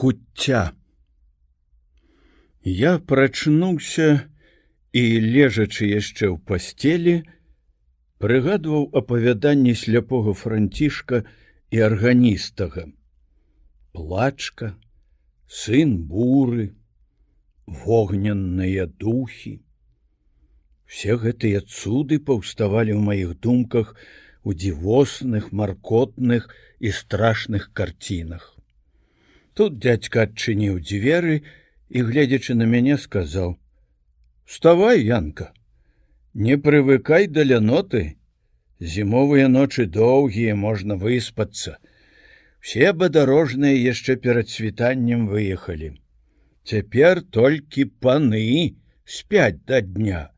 куцця. Я прачнуўся і, лежачы яшчэ ў пасцелі, прыгадваў апавяданні сляпога францішка і арганістага. Плачка, сын буры, вогненныя духі. Все гэтыя цуды паўставалі ў маіх думках у дзівосных, маркотных і страшных карцінах. Тут дядька адчыніў дзверы і, гледзячы на мяне, сказаў: « Вставай, Янка, не прывыкай да ляноты. Зімовыя ночы доўгія можна выспацца. Все бадарожныя яшчэ перад світаннем выехалі. Цяпер толькі паны спяць да дня.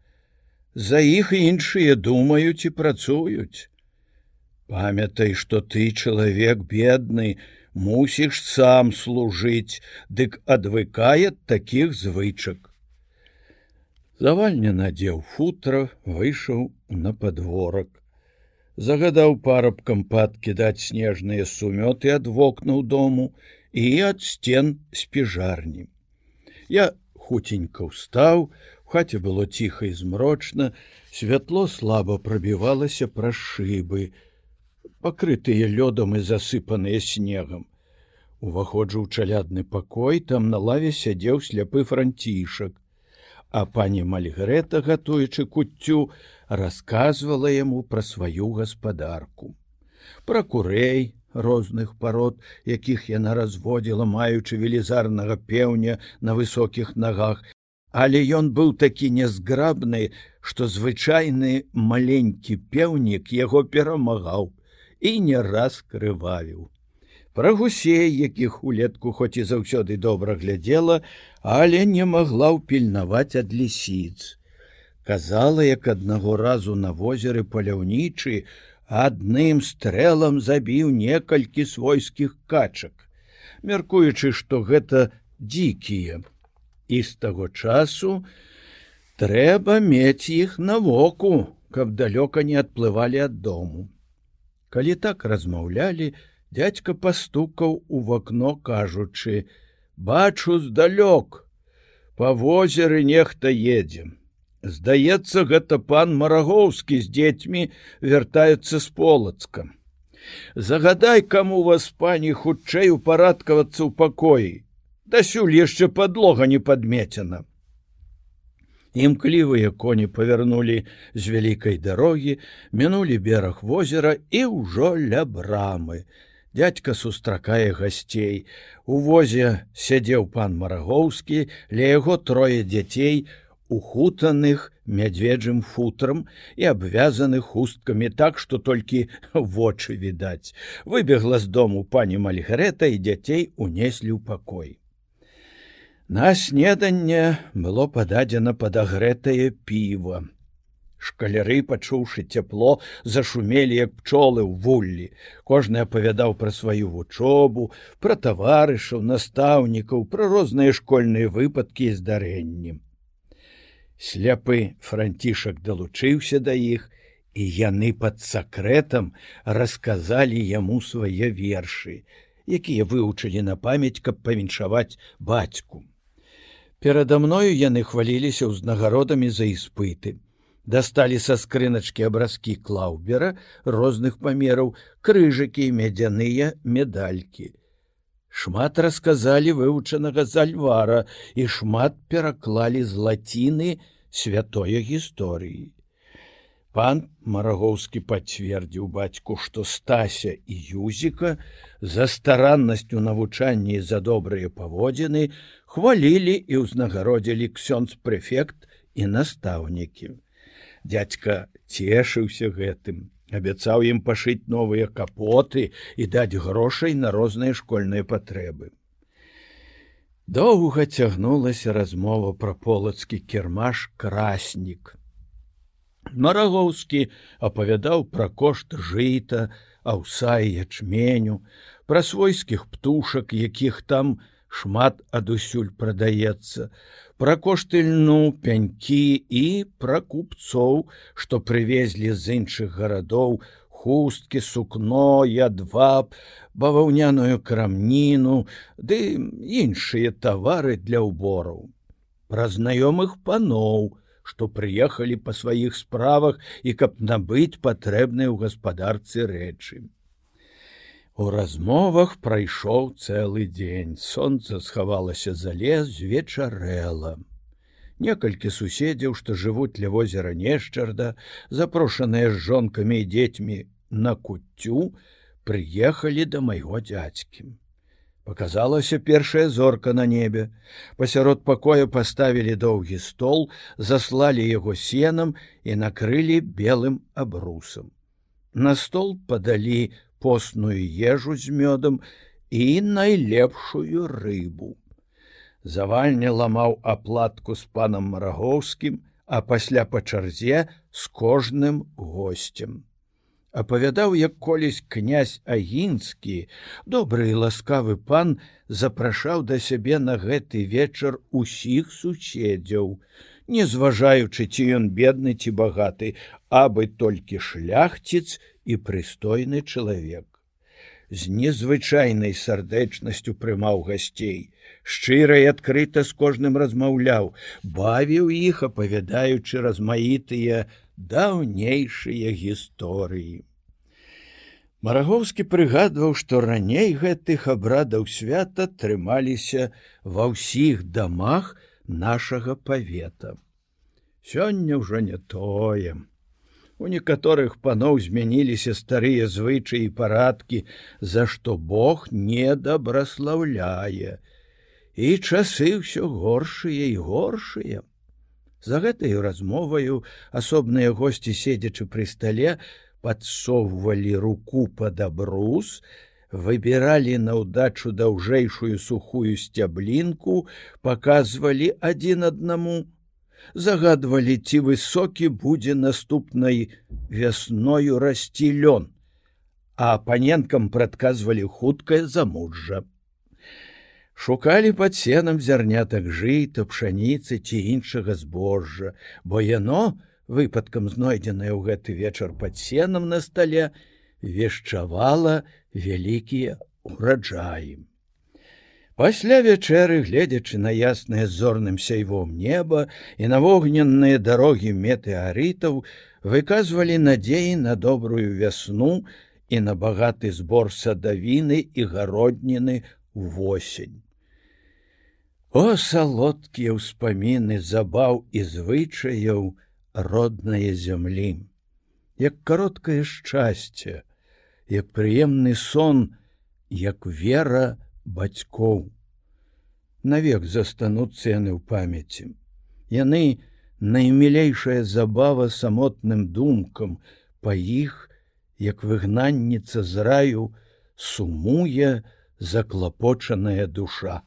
За іх іншыя думаюць і працуюць. Памятай, што ты чалавек бедны, мусіш сам служыць, дык адвыкае такіх звычак. Завальня надзеў футра, выйшаў на падворак. Загадаў парабкам падкідаць снежныя сумёты ад вокнаў дому і ад сцен спіжарні. Я хуценька ўстаў, хаце было ціха і змрочна, святло слаба прабівалася праз шыбы, пакрытыя лёдам і засыпаныя снегам. Уваходжу ў чалядны пакой, там на лаве сядзеў сляпы францішак, а пані Мальгрэта, гатуючы куццю, расказвала яму пра сваю гаспадарку. Пра курэй розных парод, якіх яна разводзіла, маючы велізарнага пеўня на высокіх нагах, Але ён быў такі нязграбны, што звычайны маленькі пеўнік яго перамагаў і не раз крывавіў. Пра гусей, якіх улетку хоць і заўсёды добра глядзела, але не магла ўпільнаваць ад лісіц. Казала, як аднаго разу на возеры паляўнічы адным стрэлам забіў некалькі свойскіх качак, мяркуючы, што гэта дзікія. І з таго часу трэба мець іх на воку, каб далёка не адплывалі ад дому. Калі так размаўлялі, дядька пастукаў у вакно, кажучы: « Бачу здалёк, Па возеры нехта едзем. Здаецца, гэта пан Марагоўскі з дзецьмі вяртаюцца з полацка. Загадай, каму вас пані хутчэй упарадкавацца ў пакоі. Дасюль яшчэ подлога не падмецена. Імклівыя коні павярнулі з вялікай дарогі, мінулі бераг возера і ўжо ля брамы. Дядька сустракае гасцей. У возе сядзеў пан Марагоўскі, ля яго трое дзяцей, ухутаных мядзведжым футрам і абвязаных хусткамі так, што толькі вочы відаць. Выбегла з дому пані Мальгарета і дзяцей унеслі ў пакой. На снеданне было пададзена падагрэтае піва. Шкаляры, пачуўшы цяпло, зашумелі як пчолы ў вуллі. Кожны апавядаў пра сваю вучобу, пра таварышаў, настаўнікаў, пра розныя школьныя выпадкі і здарэнні. Сляпы францішак далучыўся да іх, і яны пад сакрэтам расказалі яму свае вершы, якія вывучылі на памяць, каб павіншаваць бацьку. Перада мною яны хваліліся ўзнагародамі за іспыты. Дасталі са скрыначкі абразкі клаўбера розных памераў, крыжыкі, мядзяныя медалькі. Шмат расказалі вывучанага зальвара і шмат пераклалі з лаціны святое гісторыі. Пан Марагоўскі пацвердзіў бацьку, што стася і юзіка за стараннасць у навучанні за добрыя паводзіны хвалілі і ўзнагародзілі ксёнз прэфект і настаўнікі. Дядзька цешыўся гэтым, абяцаў ім пашыць новыя капоты і даць грошай на розныя школьныя патрэбы. Доўга цягнулася размова пра полацкі кірмаш краснік. Марагоўскі апавядаў пра кошт жыта, аўса і ячменю, пра свойскіх птушак, якіх там шмат адусюль прадаецца, пра кошты льну пянькі і пра купцоў, што прывезлі з іншых гарадоў хусткі, сукно, ядваб, баваўняную крамніну, ды іншыя тавары для ўбораў. Пра знаёмых паноў, што прыехалі па сваіх справах і каб набыць патрэбныя ў гаспадарцы рэчы. У размовах прайшоў цэлы дзень. Сонца схавалася за лес вечарэла. Некалькі суседзяў, што жывуць ля возера Нешчарда, запрошаныя з жонкамі і дзецьмі на куццю, прыехалі да майго дзядзькі. Паказалася першая зорка на небе. Пасярод пакоя паставілі доўгі стол, заслалі яго сенам і накрылі белым абрусам. На стол падалі постную ежу з мёдам і найлепшую рыбу завальня ламаў аплатку з панам марагоўскім, а пасля па чарзе з кожным гостцем. Апавядаў, як колісь князь агінскі, добры і ласкавы пан запрашаў да сябе на гэты вечар усіх суседзяў, не зважаючы, ці ён бедны ці багаты, абы толькі шляхціц і прыстойны чалавек. З незвычайнай сардэчнасцю прымаў гасцей, шчыра і адкрыта з кожным размаўляў, бавіў іх, апавядаючы размаітыя даўнейшыя гісторыі. Марагоўскі прыгадваў, што раней гэтых абрадаў свята трымаліся ва ўсіх дамах нашага павета. Сёння ўжо не тоем. У некаторых паноў змяніліся старыя звычаі і парадкі, за што Бог недабраслаўляе. І часы ўсё горшыя і горшыя. За гэтаю размоваю асобныя госці, седзячы пры стале, падсоўвалі руку пад абрус, выбіралі на ўдачу даўжэйшую сухую сцяблінку, паказвалі адзін аднаму загадвалі ці высокі будзе наступнай вясною расці лён, а апаненкам прадказвалі хуткае замуджа. Шукалі пад сенам зярнятак жыта, пшаніцы ці іншага збожжа, бо яно, выпадкам знойдзенае ў гэты вечар пад сенам на стале, вешчавала вялікія ураджаі. Пасля вячэры, гледзячы на яснае зорным сяйвом неба і на вогненныя дарогі метэарытаў, выказвалі надзеі на добрую вясну і на багаты збор садавіны і гародніны восень. О салодкія ўспаміны забаў і звычаяў роднае зямлі, як кароткае шчасце, як прыемны сон, як вера, бацькоў. Навек застануцца яны ў памяці. Яны наймілейшая забава самотным думкам, па іх, як выгнанніца з раю, сумуе заклапочаная душа.